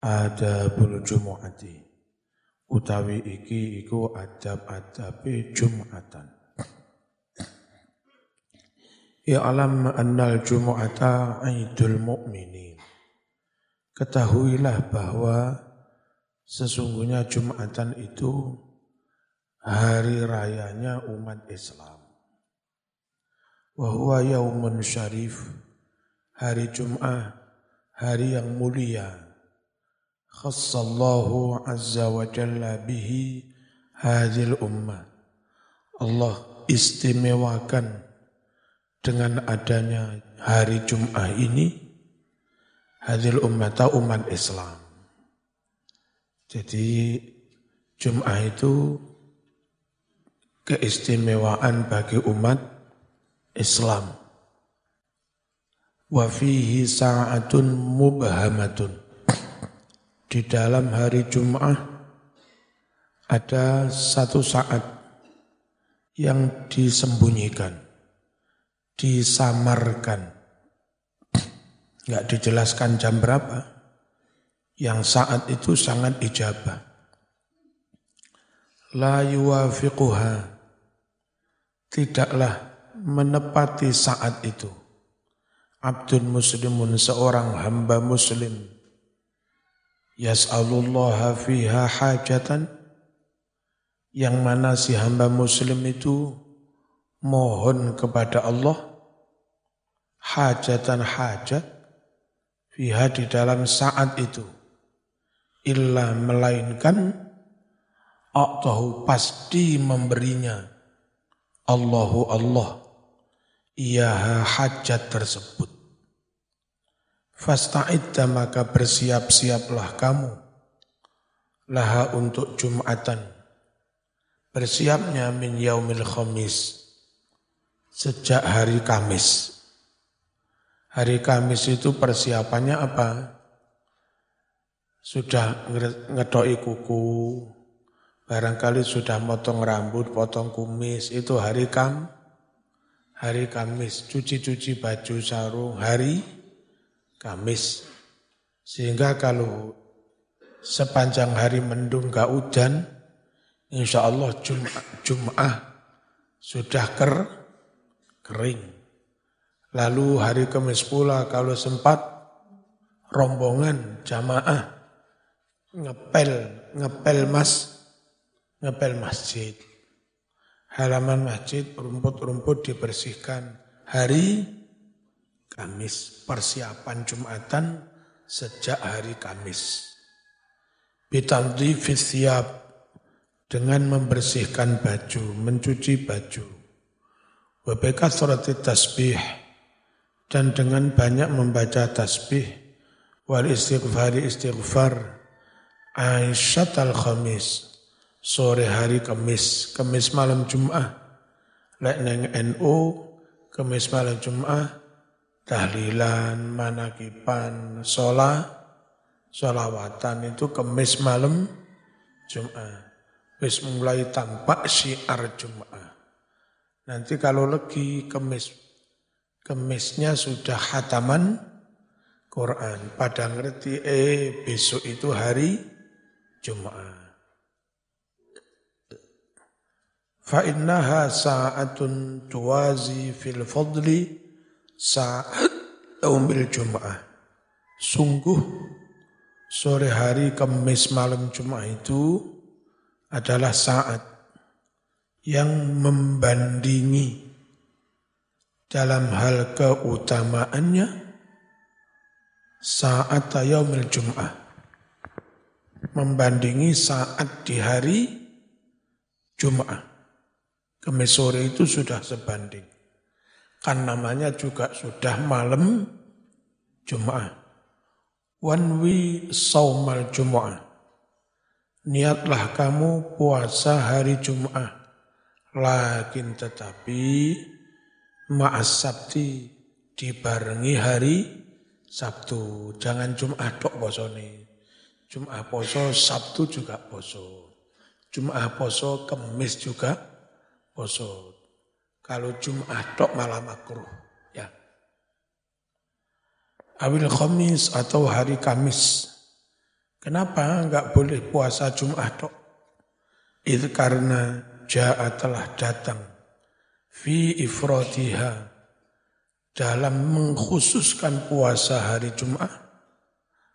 adabul jumu'ati utawi iki iku adab-adabe jum'atan. Ya alam annal jumu'ata aidul mu'minin. Ketahuilah bahwa sesungguhnya Jumatan itu hari rayanya umat Islam. Wahuwa yaumun syarif, hari Jum'ah, hari yang mulia khassallahu azza wa jalla bihi hadil ummah. Allah istimewakan dengan adanya hari Jum'ah ini hadil ummata umat Islam. Jadi Jum'ah itu keistimewaan bagi umat Islam. Wa fihi sa'atun mubhamatun di dalam hari Jum'ah ada satu saat yang disembunyikan, disamarkan. Enggak dijelaskan jam berapa. Yang saat itu sangat ijabah. La yuwafiquha. Tidaklah menepati saat itu. Abdul muslimun seorang hamba muslim yas'alullaha fiha hajatan. Yang mana si hamba muslim itu mohon kepada Allah hajatan hajat fiha di dalam saat itu. Illa melainkan Allah pasti memberinya. Allahu Allah. Ia hajat tersebut Fasta'idda maka bersiap-siaplah kamu laha untuk Jumatan. Bersiapnya min yaumil khamis. Sejak hari Kamis. Hari Kamis itu persiapannya apa? Sudah ngedoi kuku, barangkali sudah motong rambut, potong kumis, itu hari Kam, hari Kamis, cuci-cuci baju sarung, hari Kamis. Sehingga kalau sepanjang hari mendung gak hujan, insya Allah Jum'ah, Jum'ah sudah ker, kering. Lalu hari Kamis pula kalau sempat rombongan jamaah ngepel, ngepel mas, ngepel masjid. Halaman masjid, rumput-rumput dibersihkan. Hari Kamis, persiapan Jumatan sejak hari Kamis. Bitandhi siap dengan membersihkan baju, mencuci baju. Wabeka surati tasbih dan dengan banyak membaca tasbih wal istighfari istighfar Aisyat al-Khamis sore hari Kamis, Kamis malam Jum'ah. Lek neng NU, Kamis malam Jum'ah, tahlilan, manakipan, sholat, sholawatan itu kemis malam Jum'ah. Wis mulai tampak syiar Jum'ah. Nanti kalau lagi kemis, kemisnya sudah hataman Quran. Pada ngerti, eh besok itu hari Jum'ah. Fa'innaha sa'atun tuwazi fil fadli saat umil Jum'ah. Sungguh sore hari Kamis malam Jum'ah itu adalah saat yang membandingi dalam hal keutamaannya saat yaumil Jum'ah. Membandingi saat di hari Jum'ah. Kamis sore itu sudah sebanding. Kan namanya juga sudah malam Jum'ah. Wanwi saumal Jum'ah. Niatlah kamu puasa hari Jum'ah. Lakin tetapi ma'as sabti dibarengi hari Sabtu. Jangan Jum'ah tok posone. Jum'ah poso, Sabtu juga poso. Jum'ah poso, Kemis juga poso. Kalau Jumat tok malah makruh. Ya. Awil Khamis atau hari Kamis. Kenapa enggak boleh puasa Jumat tok? Itu karena ja'a telah datang fi ifratiha dalam mengkhususkan puasa hari Jumat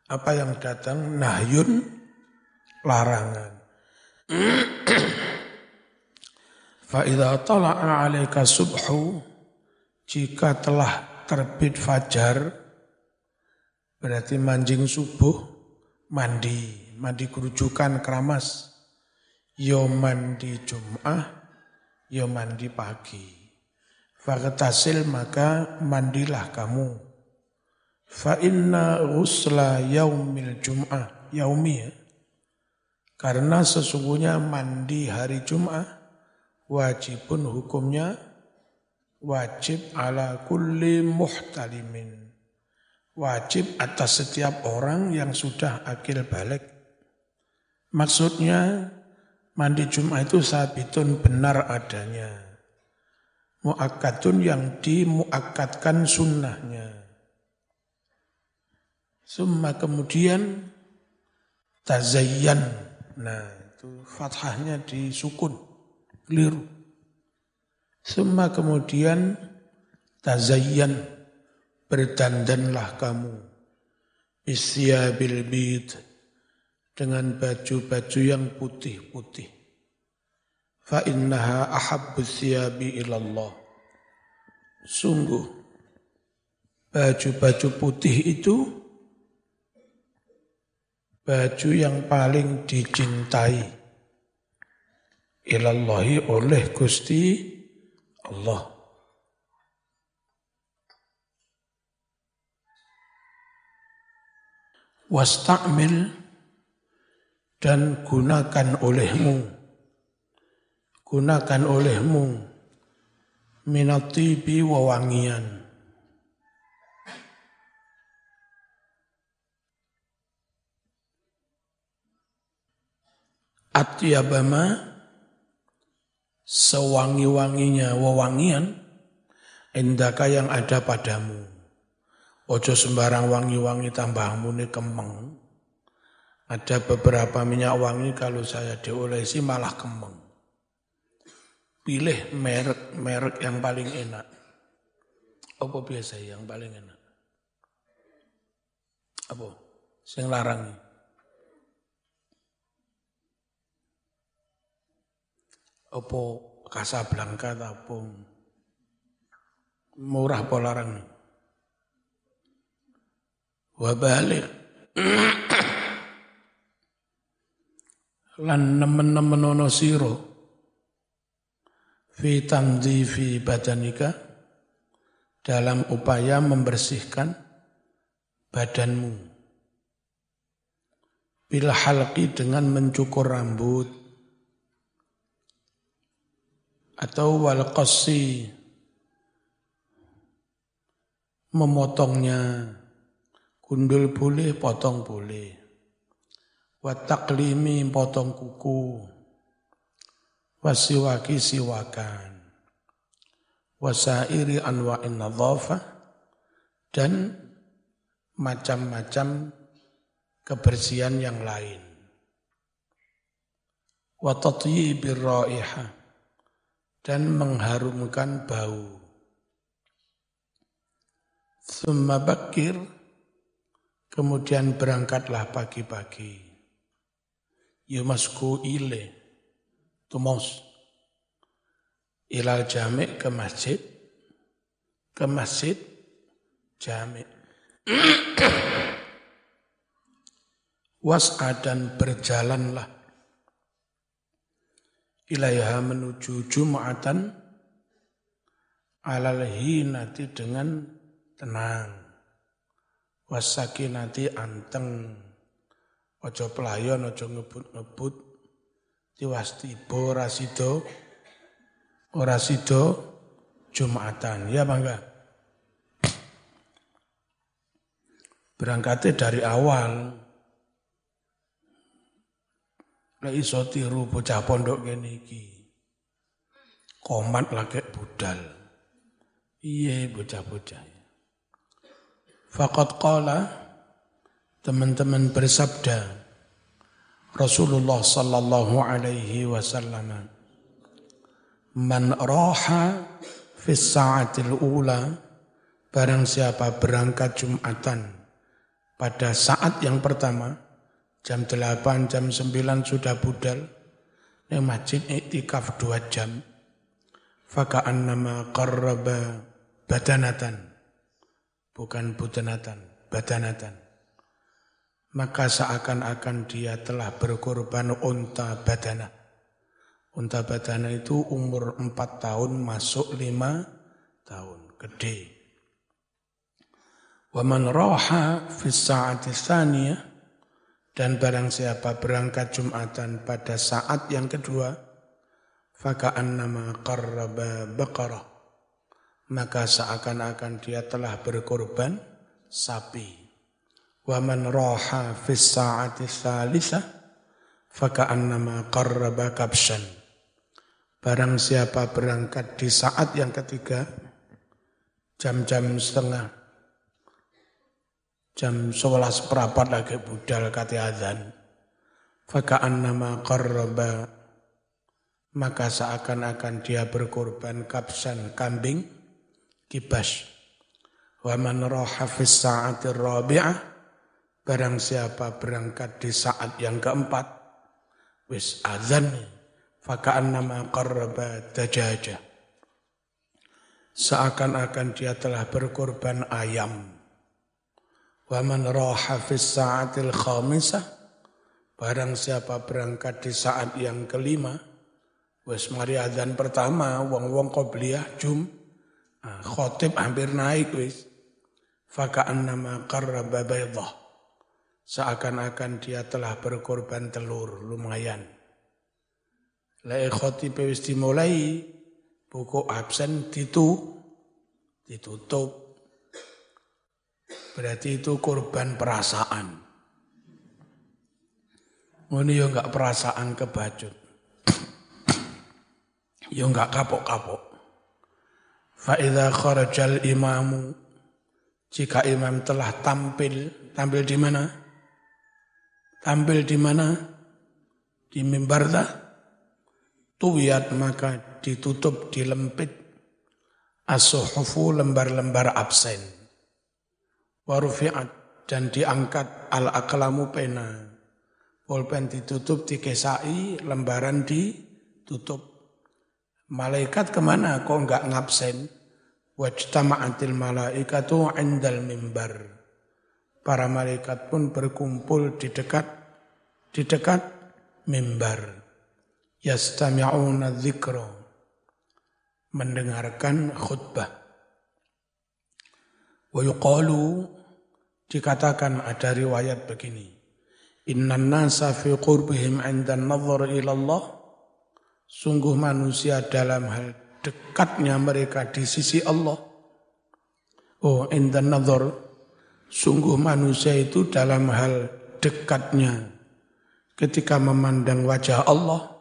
apa yang datang nahyun larangan fa idza tala'a 'alaika subhu jika telah terbit fajar berarti manjing subuh mandi, mandi kerujukan keramas. Yo mandi Jum'ah, yo mandi pagi. Faktasil maka mandilah kamu. Fa inna ghusla yaumil Jum'ah, yaumi ya. Karena sesungguhnya mandi hari Jum'ah wajibun hukumnya wajib ala kulli muhtalimin wajib atas setiap orang yang sudah akil balik. Maksudnya mandi Jumat itu sabitun benar adanya. Mu'akatun yang dimuakatkan sunnahnya. Summa kemudian tazayyan. Nah itu fathahnya disukun. Keliru. Summa kemudian tazayyan berdandanlah kamu isyabil bid dengan baju-baju yang putih-putih. Fa innaha ahabbu thiyabi ilallah. Sungguh baju-baju putih itu baju yang paling dicintai ilallahi oleh Gusti Allah. wastakmil dan gunakan olehmu. Gunakan olehmu. Minatibi wawangian atyabama sewangi-wanginya wawangian endaka yang ada padamu Ojo sembarang wangi-wangi tambahmu ini kemeng. Ada beberapa minyak wangi kalau saya diolesi malah kemeng. Pilih merek-merek yang paling enak. Apa biasa yang paling enak? Apa? Sing larang Apa Casablanca apa? Murah apa larang? Nih? Wabalik. Lan nemen-nemen ono siro fi tanzifi badanika. Dalam upaya membersihkan badanmu. Bila halki dengan mencukur rambut atau wal memotongnya Gundul boleh, potong boleh. Wataklimi potong kuku. Wasiwaki siwakan. Wasairi anwa'in nadhafah. Dan macam-macam kebersihan yang lain. Watatyibir raihah. Dan mengharumkan bau. Thumma bakir Kemudian berangkatlah pagi-pagi. Yumasku ile, tumos. Ilal jamik ke masjid, ke masjid jamik. Was'a dan berjalanlah ilaiha menuju Jumatan alal hinati dengan tenang. Wasaki nanti anteng. Ojo pelayon ojo ngebut-ngebut. Tiwas tiba ora sido Jumatan ya bangga berangkatnya dari awal Lah iso tiru bocah pondok kene iki. Komat lagi budal. Iya bocah-bocah. Fakat qala teman-teman bersabda Rasulullah sallallahu alaihi wasallam Man raha fi sa'atil ula barang siapa berangkat Jumatan pada saat yang pertama jam 8 jam 9 sudah budal. Di masjid iktikaf 2 jam. Faka'an nama qarraba badanatan. Bukan budanatan badanatan. Maka seakan-akan dia telah berkorban unta badana. Unta badana itu umur empat tahun masuk lima tahun, gede. Waman roha fis sa'ati dan barang siapa berangkat Jumatan pada saat yang kedua, faka'an nama qarraba baqarah. Maka seakan-akan dia telah berkorban sapi. Wa man raha fis sa'ati tsalitsah faka'annama qarraba kabshan. Barang siapa berangkat di saat yang ketiga jam-jam setengah jam sebelas perapat lagi budal kati azan faka'annama qarraba maka seakan-akan dia berkorban kapsan kambing kibas wa man raha fis sa'ati rabi'ah Barang siapa berangkat di saat yang keempat, wis azan, fakaan nama qarraba dajaja. Seakan-akan dia telah berkorban ayam. Wa man raha fis sa'atil khamisah, barang siapa berangkat di saat yang kelima, wis mari azan pertama, wong-wong qobliyah jum, ah, khotib hampir naik wis. Fakaan nama qarraba baydah Seakan-akan dia telah berkorban telur, lumayan. Lai khotib wis dimulai, buku absen itu ditutup. Berarti itu korban perasaan. Ini ya enggak perasaan kebacut. ya enggak kapok-kapok. Fa'idha kharajal imamu. Jika imam telah tampil, tampil di mana? Tampil di mana? Di mimbar dah. Tuwiyat maka ditutup, dilempit. Asuhufu lembar-lembar absen. Warufi'at dan diangkat al-aklamu pena. Pulpen ditutup, dikesai, lembaran ditutup. Malaikat ke mana kok enggak ngabsen? Wajtama'atil malaikatu indal mimbar para malaikat pun berkumpul di dekat di dekat mimbar yastami'una dzikra mendengarkan khutbah wa dikatakan ada riwayat begini. Innan nasa fi qurbihim 'inda an-nazar ila Allah sungguh manusia dalam hal dekatnya mereka di sisi Allah. Oh inda nazar. Sungguh manusia itu dalam hal dekatnya. Ketika memandang wajah Allah,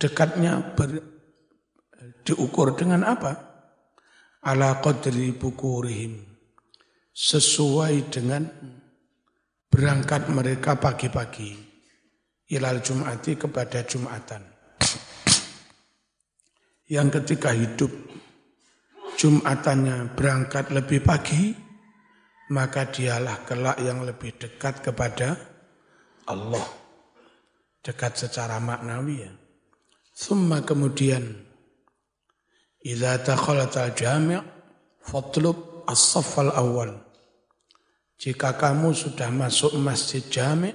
dekatnya ber, diukur dengan apa? Ala qadri bukurihim. Sesuai dengan berangkat mereka pagi-pagi. Ilal Jum'ati kepada Jum'atan. Yang ketika hidup Jum'atannya berangkat lebih pagi, maka dialah kelak yang lebih dekat kepada Allah. Dekat secara maknawi ya. Summa kemudian, Iza takhalat al-jami' fatlub as-saff al-awwal. Jika kamu sudah masuk masjid jami'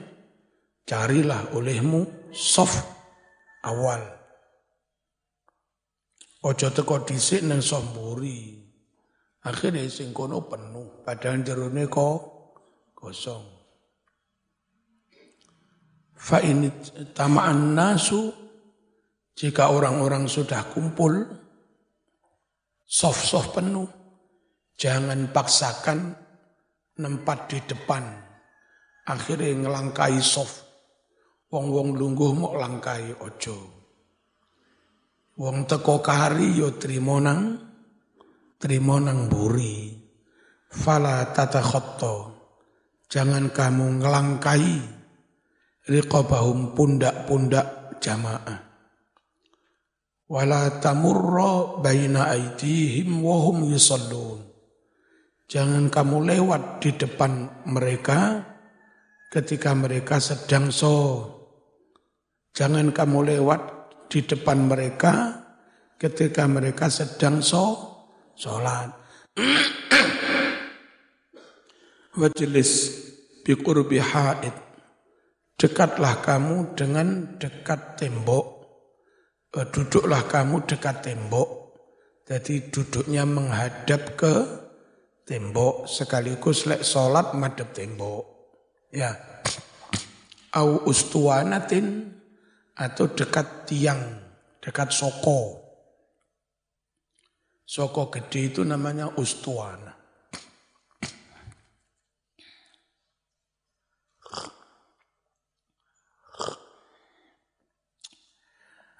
carilah olehmu sof awal. Ojo teko disik nang somburi. Akhirnya sing kono penuh, padahal jerone kok kosong. Fa ini tamaan nasu jika orang-orang sudah kumpul soft-soft penuh, jangan paksakan nempat di depan. Akhirnya ngelangkai soft. Wong-wong lungguh mau langkai ojo. Wong teko kari yo trimonang terima nang buri. Fala tata khotto. Jangan kamu ngelangkai. riqabahum pundak-pundak jamaah. Wala tamurra baina aidihim wa hum yusallun. Jangan kamu lewat di depan mereka ketika mereka sedang so. Jangan kamu lewat di depan mereka ketika mereka sedang so, sholat. Wajlis biqurbi haid. Dekatlah kamu dengan dekat tembok. Eh, duduklah kamu dekat tembok. Jadi duduknya menghadap ke tembok sekaligus lek sholat madep tembok. Ya. Au ustuanatin atau dekat tiang, dekat soko. Soko gede itu namanya ustuana.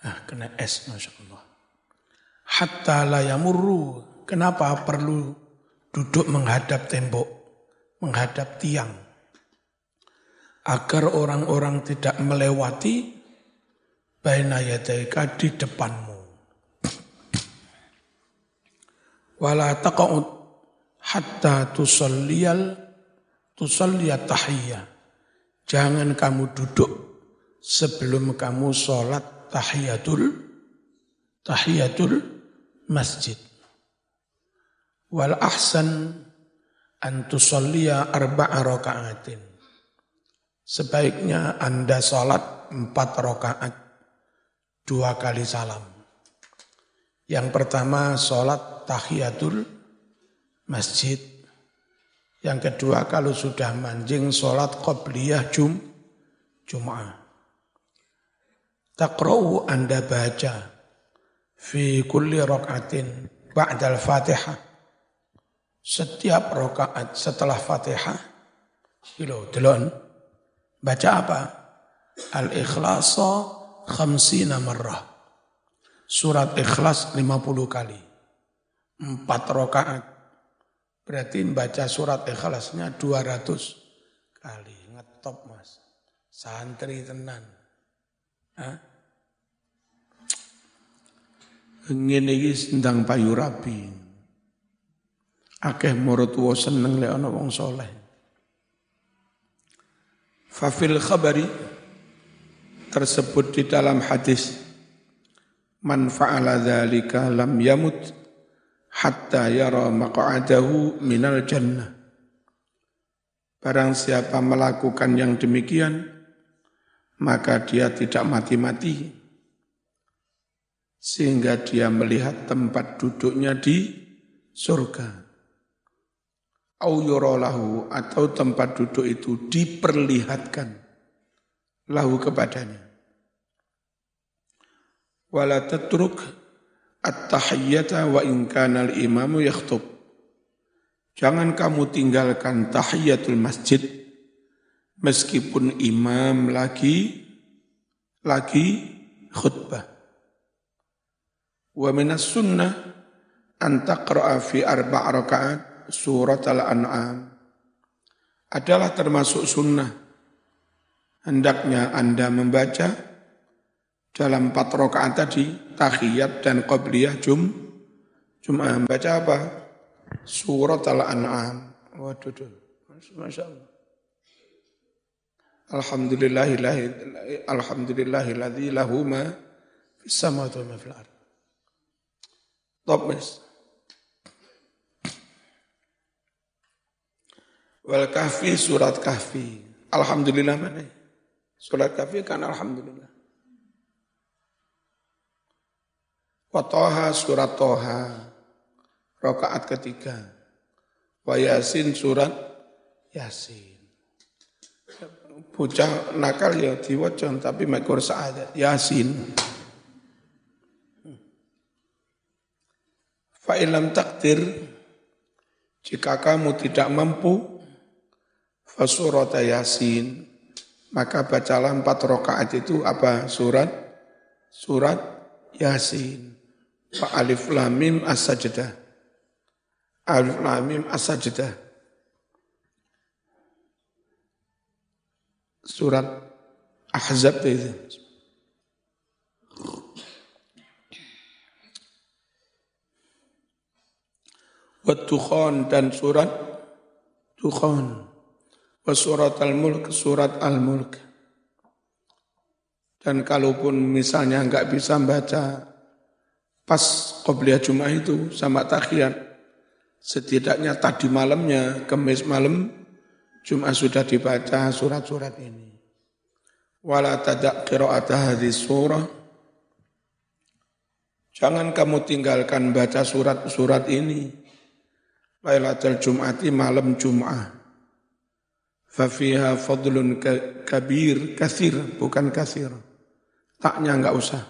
Ah, kena es, Masya Allah. Hatta layamurru. Kenapa perlu duduk menghadap tembok, menghadap tiang? Agar orang-orang tidak melewati baina yadaika di depanmu. Wala taqa'ud hatta tusalliyal tusalliyat tahiyyah. Jangan kamu duduk sebelum kamu sholat tahiyatul tahiyatul masjid. Wal ahsan an tusalliya arba'a. Sebaiknya Anda salat empat rakaat, dua kali salam. Yang pertama salat tahiyatul masjid. Yang kedua kalau sudah manjing salat qobliyah jum, Jum'ah. Taqra'u Anda baca fi kulli rakaatin ba'dal Fatihah. Setiap rakaat setelah Fatihah, ilo delon baca apa? Al-Ikhlasa khamsina marrah. Surat Ikhlas 50 kali. Empat rakaat. Berarti baca surat Ikhlasnya 200 kali. Ngetop mas. Santri tenan. Ngene iki sendang. Akeh maratuwa seneng lek ana wong saleh. Fafil khabari tersebut di dalam hadis man fa'ala dzalika lam yamut hatta yara maq'adahu minal jannah. Barang siapa melakukan yang demikian, maka dia tidak mati-mati sehingga dia melihat tempat duduknya di surga. Au yurolahu atau tempat duduk itu diperlihatkan lahu kepadanya. Wala tatruk at-tahiyyata wa in kana al-imamu yakhtub. Jangan kamu tinggalkan tahiyatul masjid meskipun imam lagi lagi khutbah. Wa minas sunnah an taqra'a fi arba' rakaat surat al-an'am. Adalah termasuk sunnah. Hendaknya Anda membaca dalam empat rakaat tadi, tahiyat dan qabliyah jum, Jum'ah. Baca apa? Surat al-an'am. Waduh, Masya Allah. Alhamdulillahilladzi lahu ma fis samawati wa ma fil ardh. Top. Wal kahfi surat kahfi. Alhamdulillah mana? Surat kahfi kan alhamdulillah. Wa toha surat toha. Rakaat ketiga. Wa yasin surat yasin bocah nakal ya diwaca tapi makor sa'adat yasin fa ilam takdir jika kamu tidak mampu fasurata yasin. Maka bacalah empat rakaat itu apa? Surat? Surat yasin. Fa alif lam mim as-sajdah. Alif lam mim as-sajdah. Surat Ahzab itu. Wattukhan dan surat Tukhan. Wa surat Al-Mulk, surat Al-Mulk. Dan kalaupun misalnya enggak bisa baca pas Qobliyah Jum'ah itu sama takhiyat, setidaknya tadi malamnya, kemis malam, Jum'ah sudah dibaca surat-surat ini. Wala tadak qira'at hadis surah, Jangan kamu tinggalkan baca surat-surat ini Lailatul Jum'ati malam Jum'ah. Fafiha fadlun kabir, kasir, bukan kasir. Taknya enggak usah.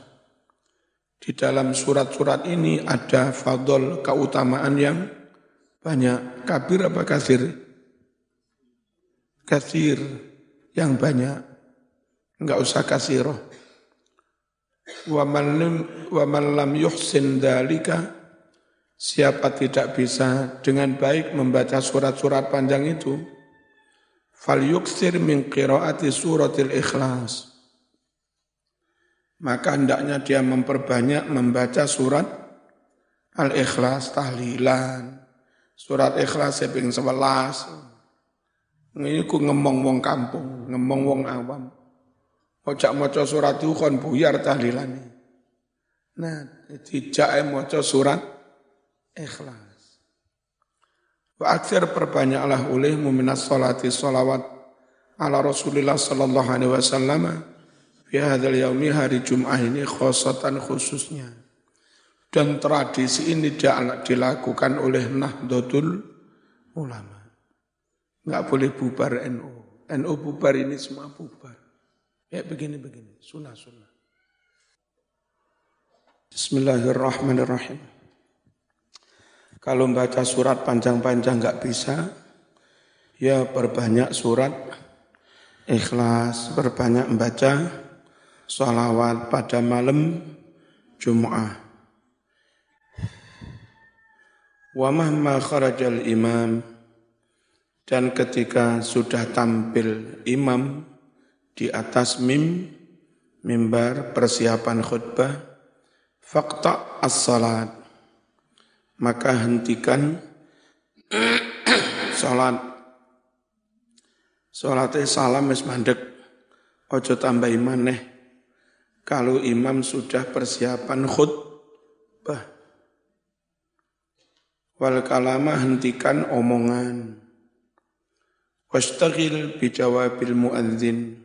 Di dalam surat-surat ini ada fadl keutamaan yang banyak. Kabir apa kasir? Kasir yang banyak. Enggak usah kasir. Wa man lam yuhsin dalika Siapa tidak bisa dengan baik membaca surat-surat panjang itu, fal yuksir min qiraati suratil ikhlas. Maka hendaknya dia memperbanyak membaca surat al-ikhlas, tahlilan, surat ikhlas seping sebelas. Ini ku ngemong wong kampung, ngemong wong awam. Ojak maca surat itu kon buyar tahlilan. Nah, tidak maca surat ikhlas. Akhir perbanyaklah olehmu minas salati salawat ala Rasulullah sallallahu alaihi wasallam fi hadzal yaumi hari Jumat ini khosatan khususnya. Dan tradisi ini dilakukan oleh Nahdlatul Ulama. Enggak boleh bubar NU. NU bubar ini semua bubar. Ya begini-begini, sunnah-sunnah. Bismillahirrahmanirrahim. Kalau baca surat panjang-panjang nggak bisa, ya perbanyak surat ikhlas, perbanyak membaca sholawat pada malam Jum'ah. Wa mahma kharajal imam dan ketika sudah tampil imam di atas mim mimbar persiapan khutbah fakta as-salat maka hentikan sholat. Sholatnya salam wis mandek, ojo tambah maneh. Kalau imam sudah persiapan khutbah. Wal kalama hentikan omongan. Wastagil bijawabil muadzin.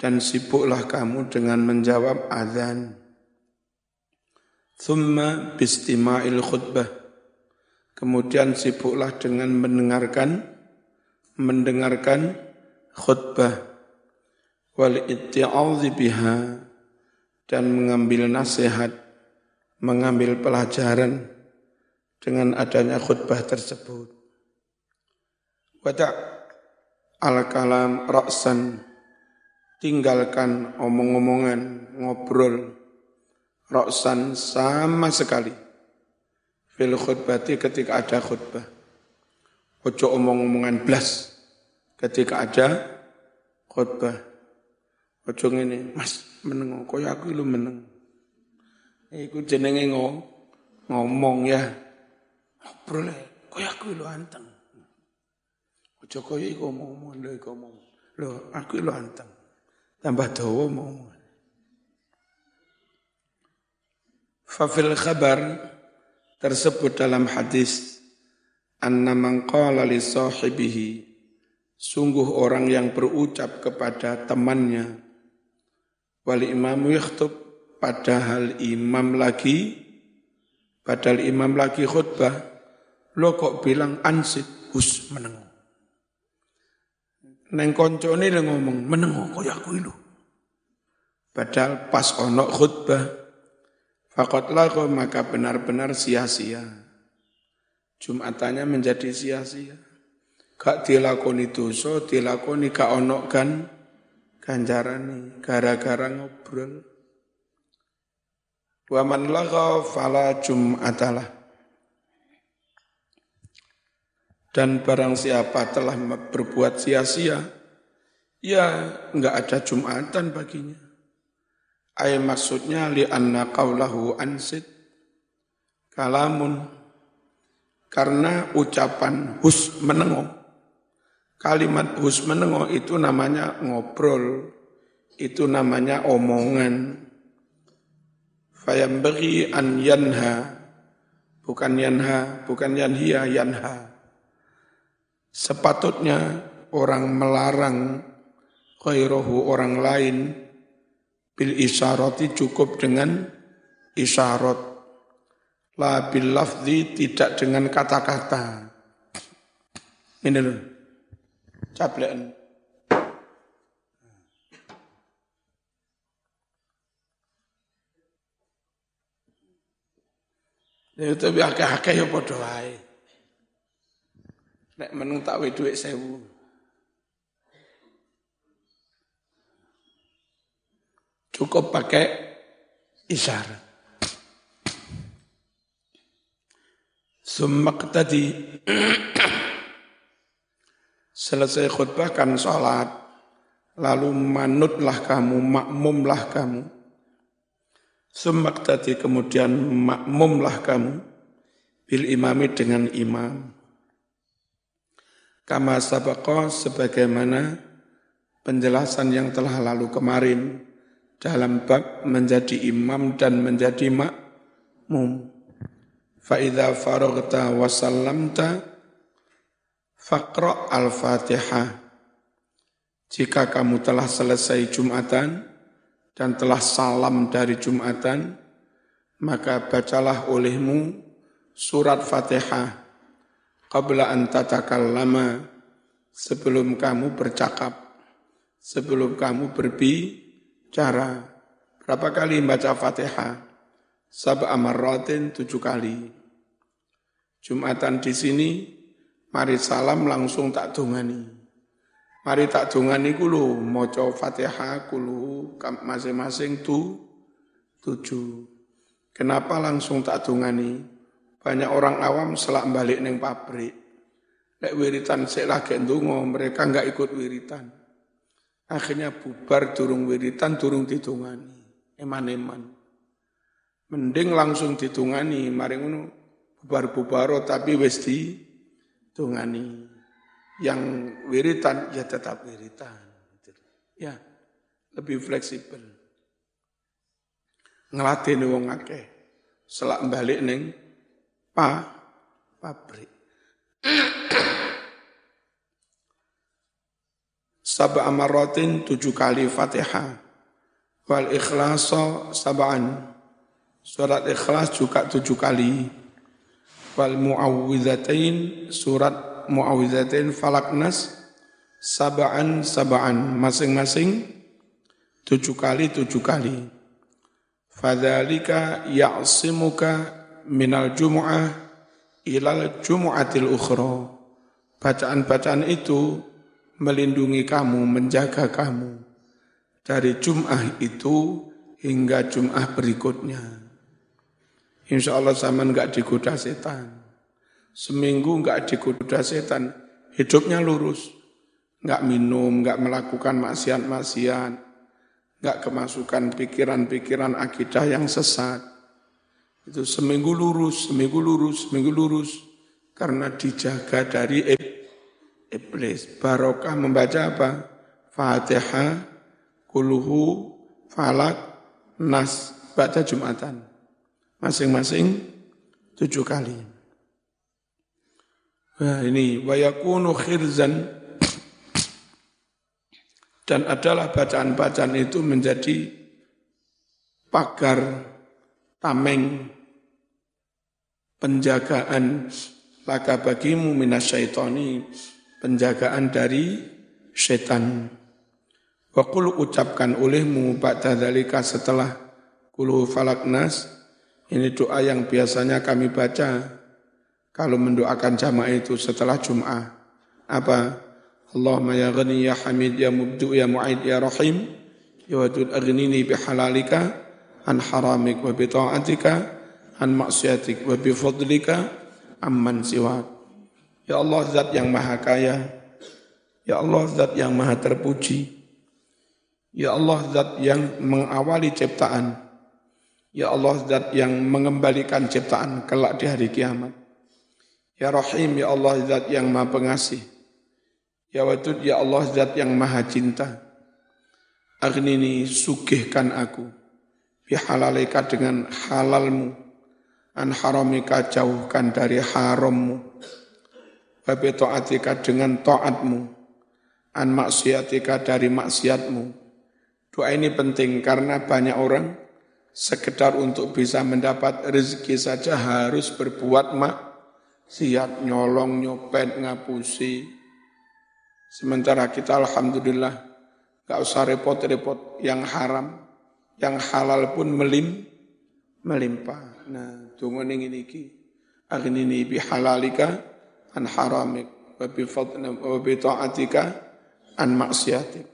Dan sibuklah kamu dengan menjawab azan. Thumma bistima'il khutbah. Kemudian sibuklah dengan mendengarkan mendengarkan khutbah wal itti'adhi biha dan mengambil nasihat, mengambil pelajaran dengan adanya khutbah tersebut. Wada' al-kalam ra'san, tinggalkan omong-omongan, ngobrol, roksan sama sekali. Fil khutbati ketika ada khutbah. Ojo omong-omongan blas ketika ada khutbah. Ojo ngene, Mas meneng koyo aku lu meneng. Iku jenenge ngomong ya. Ngobrol koyo aku lu anteng. Ojo koyo iku omong-omong lho iku omong. Aku lu anteng. Tambah dawa omong. Fafil khabar tersebut dalam hadis anna man qala li sahibihi sungguh orang yang berucap kepada temannya. Wali imam yakhtub padahal imam lagi padahal imam lagi khutbah lo kok bilang ansit? Hus meneng. Neng koncone ngomong meneng kok aku ilu padahal pas ono khutbah Fakot laku maka benar-benar sia-sia. Jumatannya menjadi sia-sia. Gak dilakoni dosa, dilakoni gak onok kan ganjaran gara-gara ngobrol. Waman laga fala jum'atalah. Dan barang siapa telah berbuat sia-sia, Ya enggak ada Jumatan baginya. Ay maksudnya li anna qawlahu ansit kalamun karena ucapan hus menengok. Kalimat hus menengok itu namanya ngobrol, itu namanya omongan. bagi an yanha, bukan yanha, bukan yanhia, yanha. Sepatutnya orang melarang khairahu orang lain bil isyarati cukup dengan isyarat La bil lafzi tidak dengan kata-kata. Ini loh. Cablean. Ya tapi akeh-akeh ya padha wae. Nek menung tak duit sewu. Cukup pakai isyarat. Summak tadi selesai khutbah kan sholat, lalu manutlah kamu, makmumlah kamu. Summak tadi kemudian makmumlah kamu, bil imami dengan imam. Kama sabako sebagaimana penjelasan yang telah lalu kemarin dalam bab menjadi imam dan menjadi makmum. Fa'idha faragta wa sallamta faqra' al-fatihah. Jika kamu telah selesai Jumatan dan telah salam dari Jumatan, maka bacalah olehmu surat Fatihah qabla an tatakallama sebelum kamu bercakap, sebelum kamu berbicara. Berapa kali baca Fatihah? Sab'a marratin tujuh kali. Jumatan di sini, mari salam langsung tak dungani. Mari tak dungani kulu, moco fatihah kulu, masing-masing tu, tujuh. Kenapa langsung tak dungani? Banyak orang awam selak balik neng pabrik. Lek wiritan sik lagi ndonga, mereka enggak ikut wiritan. Akhirnya bubar durung wiritan, durung ditungani. Eman-eman. Mending langsung ditungani, mari ngono bubar-bubaro tapi wis ditungani. Yang wiritan ya tetap wiritan. Ya, lebih fleksibel. Ngelatih wong akeh. Selak balik neng pa pabrik. Sab'a amaratin tujuh kali fatihah. Wal ikhlasa sab'an Surat Ikhlas juga tujuh kali. Wal mu'awwidhatain, surat mu'awwidhatain falaknas, sabaan sabaan, masing-masing tujuh kali tujuh kali. Fadhalika ya'simuka minal jumu'ah ilal jumu'atil ukhra. Bacaan-bacaan itu melindungi kamu, menjaga kamu dari Jum'ah itu hingga Jum'ah berikutnya. Insya Allah zaman nggak digoda setan. Seminggu nggak digoda setan, hidupnya lurus. Nggak minum, nggak melakukan maksiat-maksiat, nggak kemasukan pikiran-pikiran akidah yang sesat. Itu seminggu lurus, seminggu lurus, seminggu lurus. Karena dijaga dari iblis. Barokah membaca apa? Fatihah, kuluhu, falak, nas, baca Jumatan masing-masing tujuh kali. Nah, ini wayakunu khirzan dan adalah bacaan-bacaan itu menjadi pagar tameng penjagaan laka bagimu minasyaitoni penjagaan dari setan. Wakul ucapkan olehmu ba'da dalika setelah kulu falaknas ini doa yang biasanya kami baca kalau mendoakan jamaah itu setelah Jum'ah. Apa? Allahumma ya ghani ya hamid ya mubdu ya mu'id ya rahim ya wadud aghnini bihalalika an haramik wa bi ta'atika an maksiatik wa bi fadlika amman siwak. Ya Allah zat yang maha kaya, Ya Allah zat yang maha terpuji, Ya Allah zat yang mengawali ciptaan. Ya Allah zat yang mengembalikan ciptaan kelak di hari kiamat. Ya Rahim, Ya Allah zat yang maha pengasih. Ya Wadud, Ya Allah zat yang maha cinta. Agnini sugihkan aku. Bihalalika dengan halalmu. An haramika jauhkan dari harammu. Babi ta'atika dengan ta'atmu. An maksiatika dari maksiatmu Doa ini penting karena banyak orang sekedar untuk bisa mendapat rezeki saja harus berbuat mak siap nyolong, nyopet, ngapusi. Sementara kita alhamdulillah gak usah repot-repot yang haram, yang halal pun melim, melimpah. Nah, tunggu ini iki. Aghnini bihalalika an haramik wa bi wa bi ta'atika an maksiatik.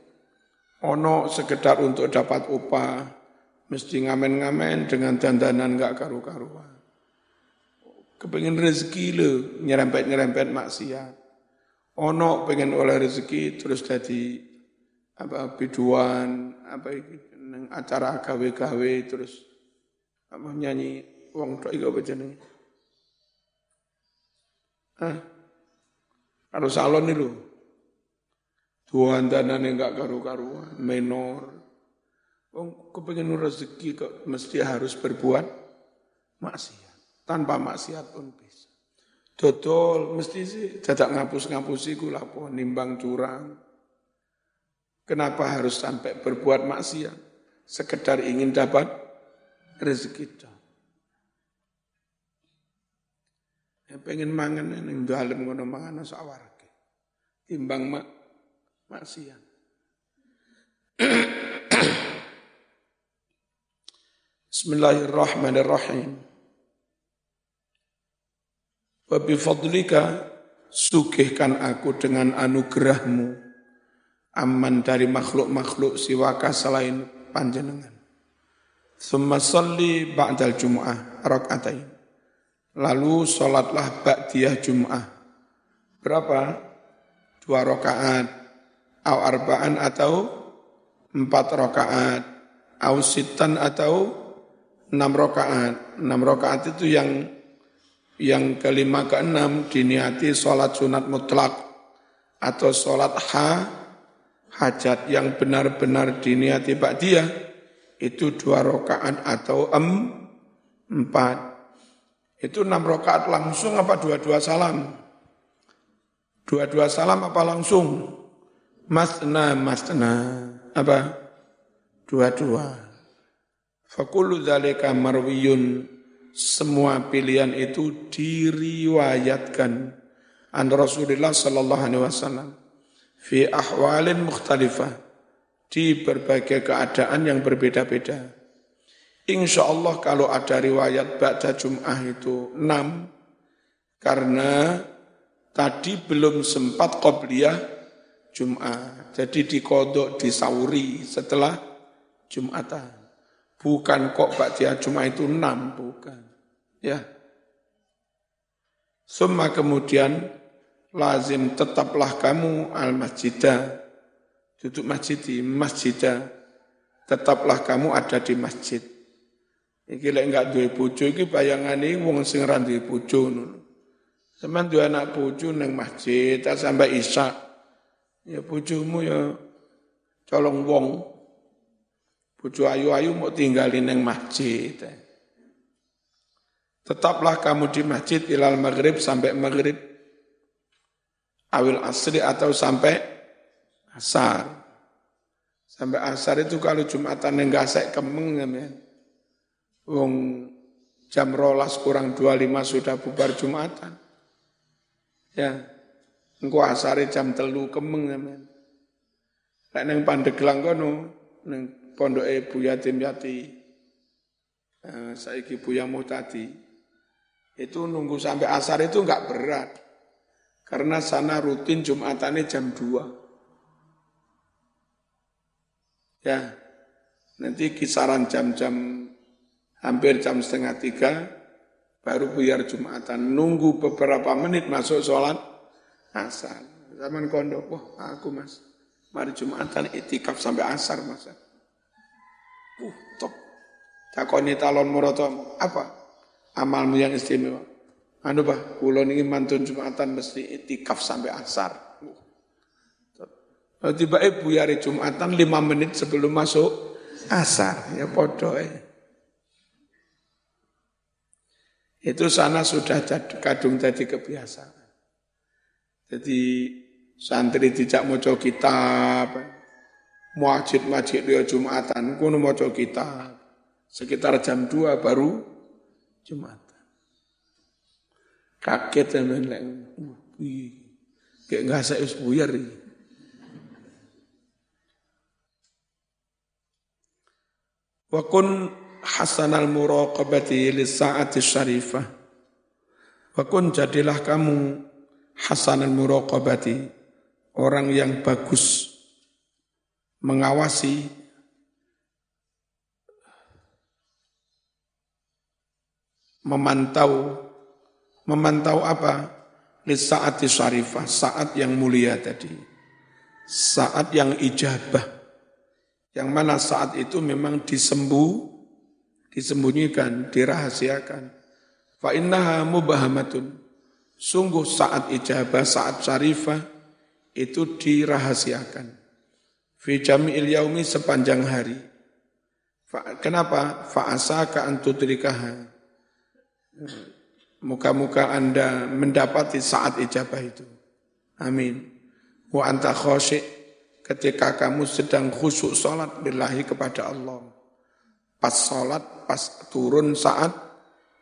Ono sekedar untuk dapat upah, mesti ngamen-ngamen dengan dandanan gak karu-karuan. Kepengen rezeki lo, nyerempet-nyerempet maksiat. Ono pengen oleh rezeki terus jadi apa biduan, apa acara gawe-gawe terus apa nyanyi wong tok iku apa jenenge? Ah. Harus salon nih lo. Tuhan yang enggak karu-karuan, menor. Wong kepengen rezeki kok mesti harus berbuat maksiat. Tanpa maksiat pun bisa. Dodol mesti sih dadak ngapus-ngapusi lapo nimbang curang. Kenapa harus sampai berbuat maksiat? Sekedar ingin dapat rezeki itu. Ya pengen mangan ning dalem ngono mangan sawarake. Timbang mak maksiat. Bismillahirrahmanirrahim. Wa bifadlika sugihkan aku dengan anugerahmu aman dari makhluk-makhluk siwaka selain panjenengan. Thumma salli ba'dal jum'ah rakaatain. Lalu sholatlah ba'diyah jum'ah. Berapa? Dua rakaat au arba'an atau empat rakaat, au sitan atau enam rakaat. Enam rakaat itu yang yang kelima ke enam diniati sholat sunat mutlak atau sholat ha hajat yang benar-benar diniati dia itu dua rakaat atau em, empat. Itu enam rakaat langsung apa dua-dua salam? Dua-dua salam apa langsung? Masna, masna. Apa? Dua-dua. Fakulu dzalika marwiyun. Semua pilihan itu diriwayatkan an Rasulullah sallallahu alaihi wasallam fi ahwalin mukhtalifah di berbagai keadaan yang berbeda-beda. Insya Allah kalau ada riwayat baca Jum'ah itu enam, karena tadi belum sempat qobliyah Jumat. Jadi dikodok, disauri setelah Jumatan. Bukan kok Ba'diyah Jumat itu enam, bukan. Ya. Semua kemudian lazim tetaplah kamu al masjidah duduk masjid di masjidah tetaplah kamu ada di masjid iki lek enggak duwe bojo iki bayangane wong sing ra duwe bojo ngono sampean duwe anak bojo ning masjid sampai isya Ya bojomu ya colong wong. Bojo ayu-ayu mau tinggalin yang masjid. Tetaplah kamu di masjid ilal maghrib sampai maghrib. Awil asri atau sampai asar. Sampai asar itu kalau Jumatan yang gasek kemeng ya. Wong jam rolas kurang 25 sudah bubar Jumatan. Ya, Engko asare jam telu kemeng men. Nek ning Pandeglang kono ning pondoke Buya Dimyati. Eh, saiki Buya Muhtadi. Itu nunggu sampai asar itu enggak berat. Karena sana rutin Jumatannya jam 2. Ya, nanti kisaran jam-jam hampir jam setengah tiga baru buyar Jumatan. Nunggu beberapa menit masuk sholat asal. Zaman kondo, wah aku mas, Mari Jumatan itikaf sampai asar masa. Uh, top. Takoni talon muroto apa? Amalmu yang istimewa. Anu bah, kulon ini mantun Jumatan mesti itikaf sampai asar. Uh. Tiba ibu hari Jumatan lima menit sebelum masuk asar. Ya podo eh. Itu sana sudah kadung jadi kebiasaan. Jadi santri tidak mau kitab, masjid-masjid dia Jumatan, kuno mau kitab. Sekitar jam 2 baru Jumatan. Kaget teman lek. Kayak nggak saya buyar ini. Wa kun hasanal muraqabati lis saati syarifah. Wa kun jadilah kamu hasanal muraqabati orang yang bagus mengawasi memantau memantau apa? Di saat syarifah saat yang mulia tadi. Saat yang ijabah. Yang mana saat itu memang disembuh disembunyikan dirahasiakan fa innaha mubahamatun sungguh saat ijabah saat syarifah itu dirahasiakan. Fi jami'il yaumi sepanjang hari. Kenapa? Fa'asaka antudrikaha. Muka-muka Anda mendapati saat ijabah itu. Amin. Wa anta khosyik ketika kamu sedang khusyuk salat billahi kepada Allah. Pas salat, pas turun saat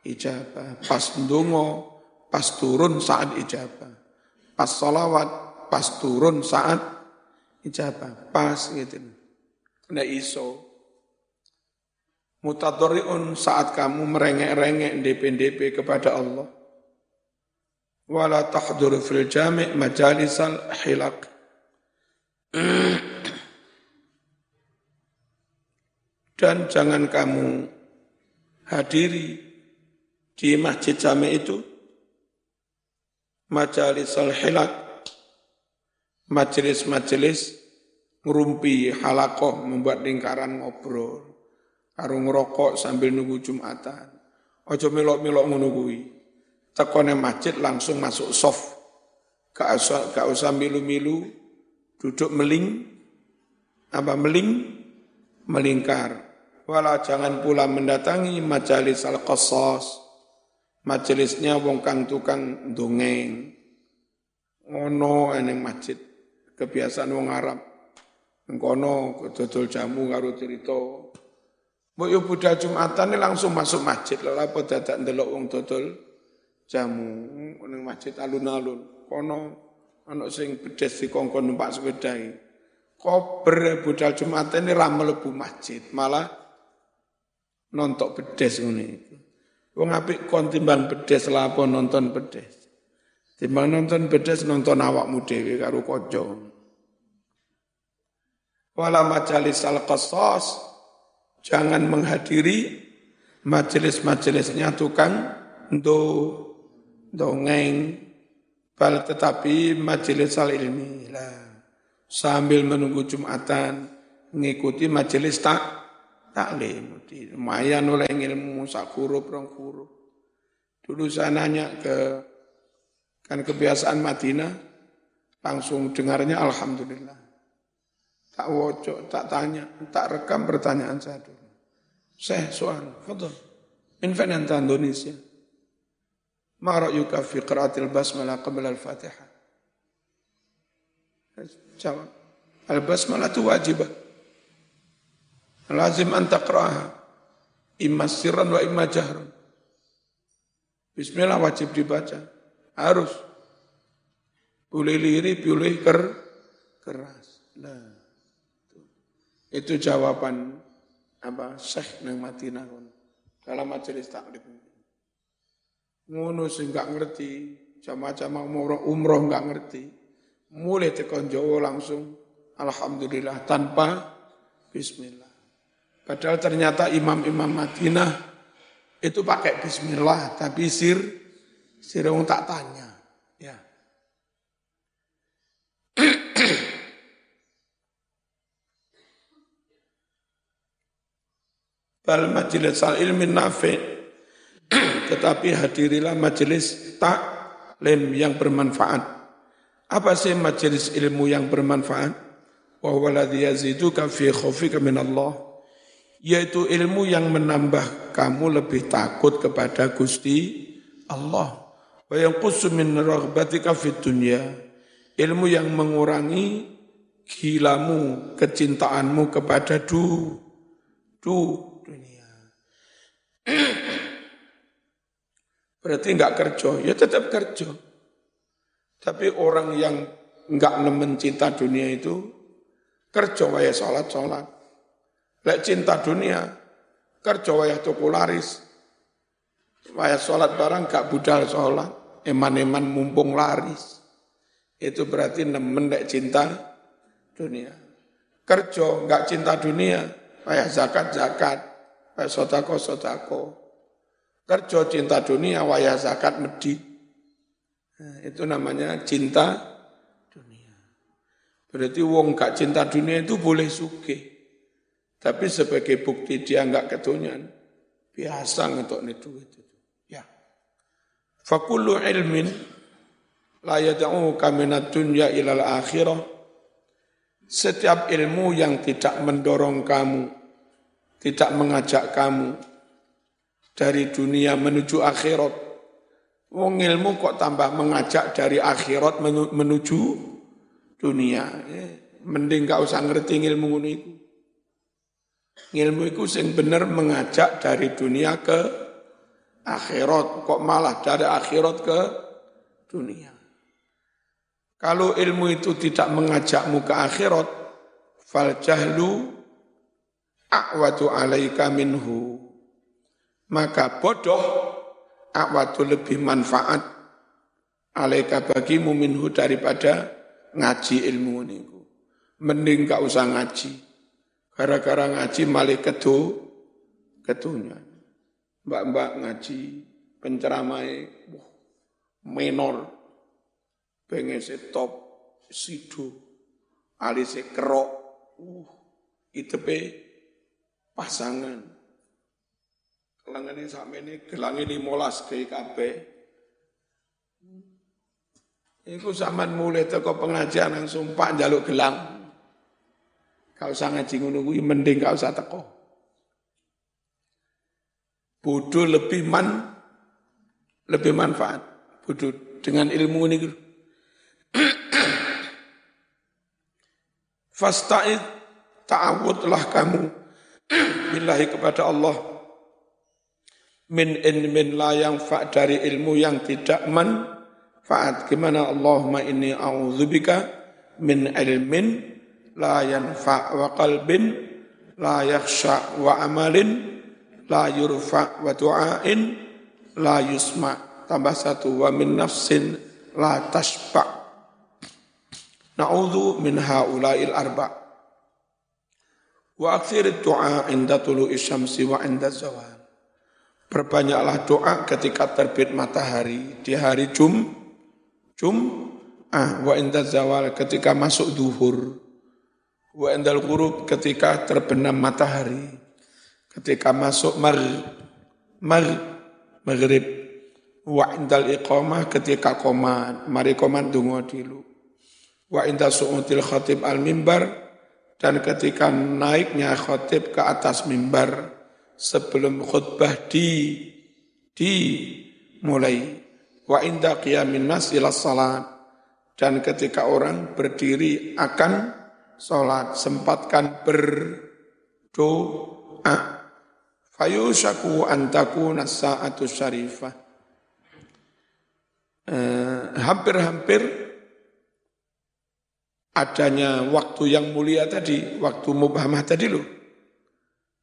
ijabah. Pas ndonga, pas turun saat ijabah. Pas salawat, pas turun saat ijabah. Pas gitu. Nggak iso. Mutadoriun saat kamu merengek-rengek DP-DP kepada Allah. Wala tahdur fil jami' majalisal hilak. Dan jangan kamu hadiri di masjid jami' itu majalisal hilak majelis-majelis ngerumpi halakoh membuat lingkaran ngobrol karo ngerokok sambil nunggu Jumatan. Ojo milok-milok ngono kuwi. Tekone masjid langsung masuk soft. Gak usah, gak usah milu-milu, duduk meling, apa meling, melingkar. Walau jangan pula mendatangi majelis al-qasas, majelisnya wong kang tukang dongeng. Ngono eneng masjid kebiasaan wong Arab. Engkono dodol jamu karo cerita. Mbok yo budal Jumatan langsung masuk masjid lha apa dadak ndelok wong dodol jamu ning masjid alun-alun. Kono ana sing bedes dikongkon numpak sepeda. Kober budal Jumatan ini ra mlebu masjid, malah nontok bedes ngene iki. Wong apik kon timbang bedes lah apa nonton bedes. Timbang nonton bedes nonton awakmu dhewe karo kanca. Wala majalis al-qasas jangan menghadiri majelis-majelisnya tukang do dongeng bal tetapi majelis al ilmi lah sambil menunggu Jumatan mengikuti majelis tak taklim lumayan oleh ilmu sak huruf rong huruf dulu saya nanya ke Kan kebiasaan Madinah langsung dengarnya Alhamdulillah. Tak wocok, tak tanya, tak rekam pertanyaan saya dulu. Saya soal, fadol. Min anta Indonesia. Ma ra'yuka fi qiraatil basmalah qabla al-Fatihah? Jawab. Al-basmalah itu wajib. Lazim an taqra'aha. Imma sirran wa imma jahran. Bismillah wajib dibaca. Harus. Boleh liri, boleh ker, keras. Nah, itu jawaban apa Syekh nang Madinah dalam majelis taklif. Ngono sing gak ngerti, jamaah-jamaah umroh, umroh gak ngerti. Mulai tekan Jawa langsung alhamdulillah tanpa bismillah. Padahal ternyata imam-imam Madinah itu pakai bismillah, tapi sir, sirung tak tanya. Ya. Bal majelis al ilmin nafi, tetapi hadirilah majelis tak lem yang bermanfaat. Apa sih majelis ilmu yang bermanfaat? Wa huwa ladzi yaziduka fi khaufika Allah yaitu ilmu yang menambah kamu lebih takut kepada Gusti Allah wa yanqusu min raghbatika ilmu yang mengurangi gilamu, kecintaanmu kepada du, du dunia. Berarti enggak kerja, ya tetap kerja. Tapi orang yang enggak nemen cinta dunia itu, kerja waya sholat-sholat. Lek cinta dunia, kerja waya tuku laris. Waya sholat barang gak budal sholat, eman-eman mumpung laris. Itu berarti nemen lek cinta dunia. Kerja nggak cinta dunia, kayak zakat-zakat, kayak sotako-sotako. Kerja cinta dunia, waya zakat medi. Nah, itu namanya cinta dunia. Berarti wong nggak cinta dunia itu boleh suke. Tapi sebagai bukti dia nggak ketunyan, biasa ngetok duit itu. Ya. Fakullu ilmin la yad'u kaminat dunya ilal akhirah setiap ilmu yang tidak mendorong kamu, tidak mengajak kamu dari dunia menuju akhirat. Wong ilmu kok tambah mengajak dari akhirat menuju dunia. Eh, mending gak usah ngerti ilmu ini. Ilmu itu sing bener mengajak dari dunia ke akhirat. Kok malah dari akhirat ke dunia. Kalau ilmu itu tidak mengajakmu ke akhirat, fal jahlu a'watu alaika minhu. Maka bodoh a'watu lebih manfaat alaika bagimu minhu daripada ngaji ilmu ini. Mending gak usah ngaji. Gara-gara ngaji malah kedu, kedunya. Mbak-mbak ngaji, penceramai, menor, Bengese top, sidu, alise kerok, uh, itepe pasangan. Kelangane sampe ini gelangi limolas ke kabeh. Iku zaman mulai teko pengajian langsung pak jaluk gelang. Kau usah ngaji ngono kuwi mending kau usah teko. Bodoh lebih man lebih manfaat. Bodoh dengan ilmu ini Fasta'id ta'awudlah kamu billahi kepada Allah min ilmin la yang fa dari ilmu yang tidak manfaat gimana Allahumma inni a'udzubika min ilmin la yanfa wa qalbin la yakhsha wa amalin la yurfa wa du'ain la yusma tambah satu wa min nafsin la tashba' Na'udhu min haula'il arba' Wa akhir doa inda tulu isyamsi wa inda zawal. Perbanyaklah doa ketika terbit matahari di hari Jum, Jum, ah, wa inda zawal ketika masuk duhur, wa indal ghurub ketika terbenam matahari, ketika masuk mar, mar, maghrib, wa indal iqamah ketika komat, mari komat dungo dilu. Wa inda su'util khatib al mimbar dan ketika naiknya khatib ke atas mimbar sebelum khutbah di di mulai. Wa inda qiyamin nas ila salat dan ketika orang berdiri akan salat sempatkan berdoa. Fayushaku antaku nasa'atu syarifah. Eh, hampir-hampir adanya waktu yang mulia tadi, waktu mubhamah tadi loh.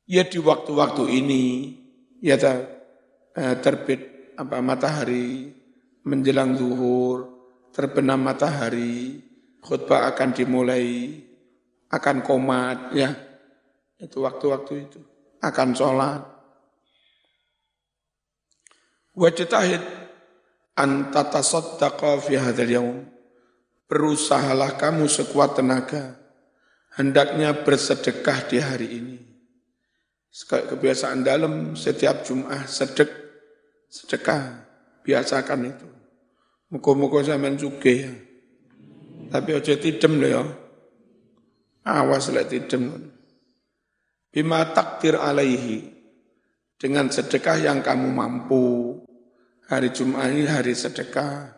Ya di waktu-waktu ini, ya eh, terbit apa matahari, menjelang zuhur, terbenam matahari, khutbah akan dimulai, akan komat, ya. Itu waktu-waktu itu. Akan sholat. Wajtahid an tatasaddaqa fi hadzal yaum berusahalah kamu sekuat tenaga, hendaknya bersedekah di hari ini. kebiasaan dalam setiap Jum'ah sedek, sedekah. Biasakan itu. Muka-muka zaman juga ya. Tapi ojo tidem loh ya. Awas lah tidem. Bima takdir alaihi. Dengan sedekah yang kamu mampu. Hari Jum'ah ini hari sedekah.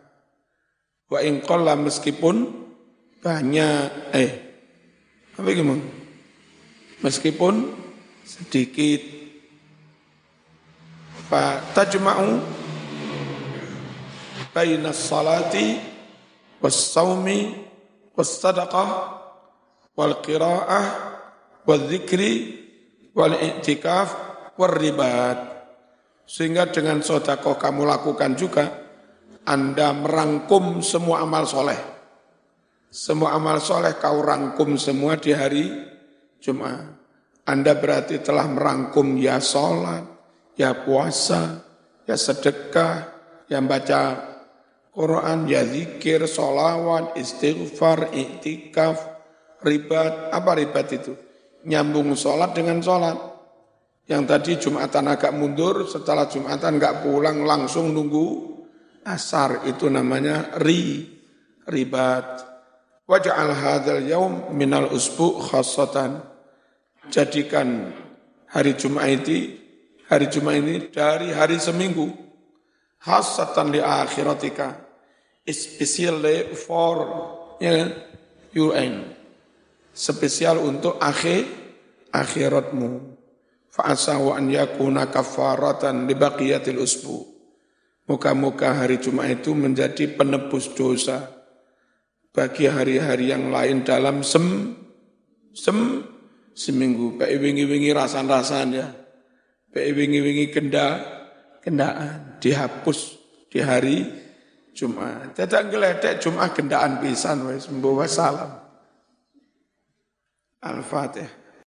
Wa ingkolla meskipun banyak. Eh, apa gimana? Meskipun sedikit. Fa tajma'u baina salati was saumi was sadaqah wal qira'ah wal dzikri wal i'tikaf wal ribat. Sehingga dengan sodakoh kamu lakukan juga, Anda merangkum semua amal soleh. Semua amal soleh kau rangkum semua di hari Jumat. Anda berarti telah merangkum ya sholat, ya puasa, ya sedekah, yang baca Quran, ya zikir, sholawat, istighfar, iktikaf, ribat. Apa ribat itu? Nyambung sholat dengan sholat. Yang tadi Jumatan agak mundur, setelah Jumatan nggak pulang langsung nunggu asar. Itu namanya ri, ribat. Waj'al hadzal yaum minal usbu khassatan jadikan hari Jumat ini hari Jumat ini dari hari seminggu hasatan di akhiratika especially for ya, UN spesial untuk akhir akhiratmu. Fa'asahu an yakuna kafaratan li baqiyatil usbu. Muka-muka hari Jumat itu menjadi penebus dosa bagi hari-hari yang lain dalam sem sem seminggu. Pek wingi-wingi rasan-rasan ya. Pek wingi-wingi kenda kendaan. Dihapus di hari Jumat. Tidak ngeledek Jumat kendaan pisan wis membawa salam Al-Fatih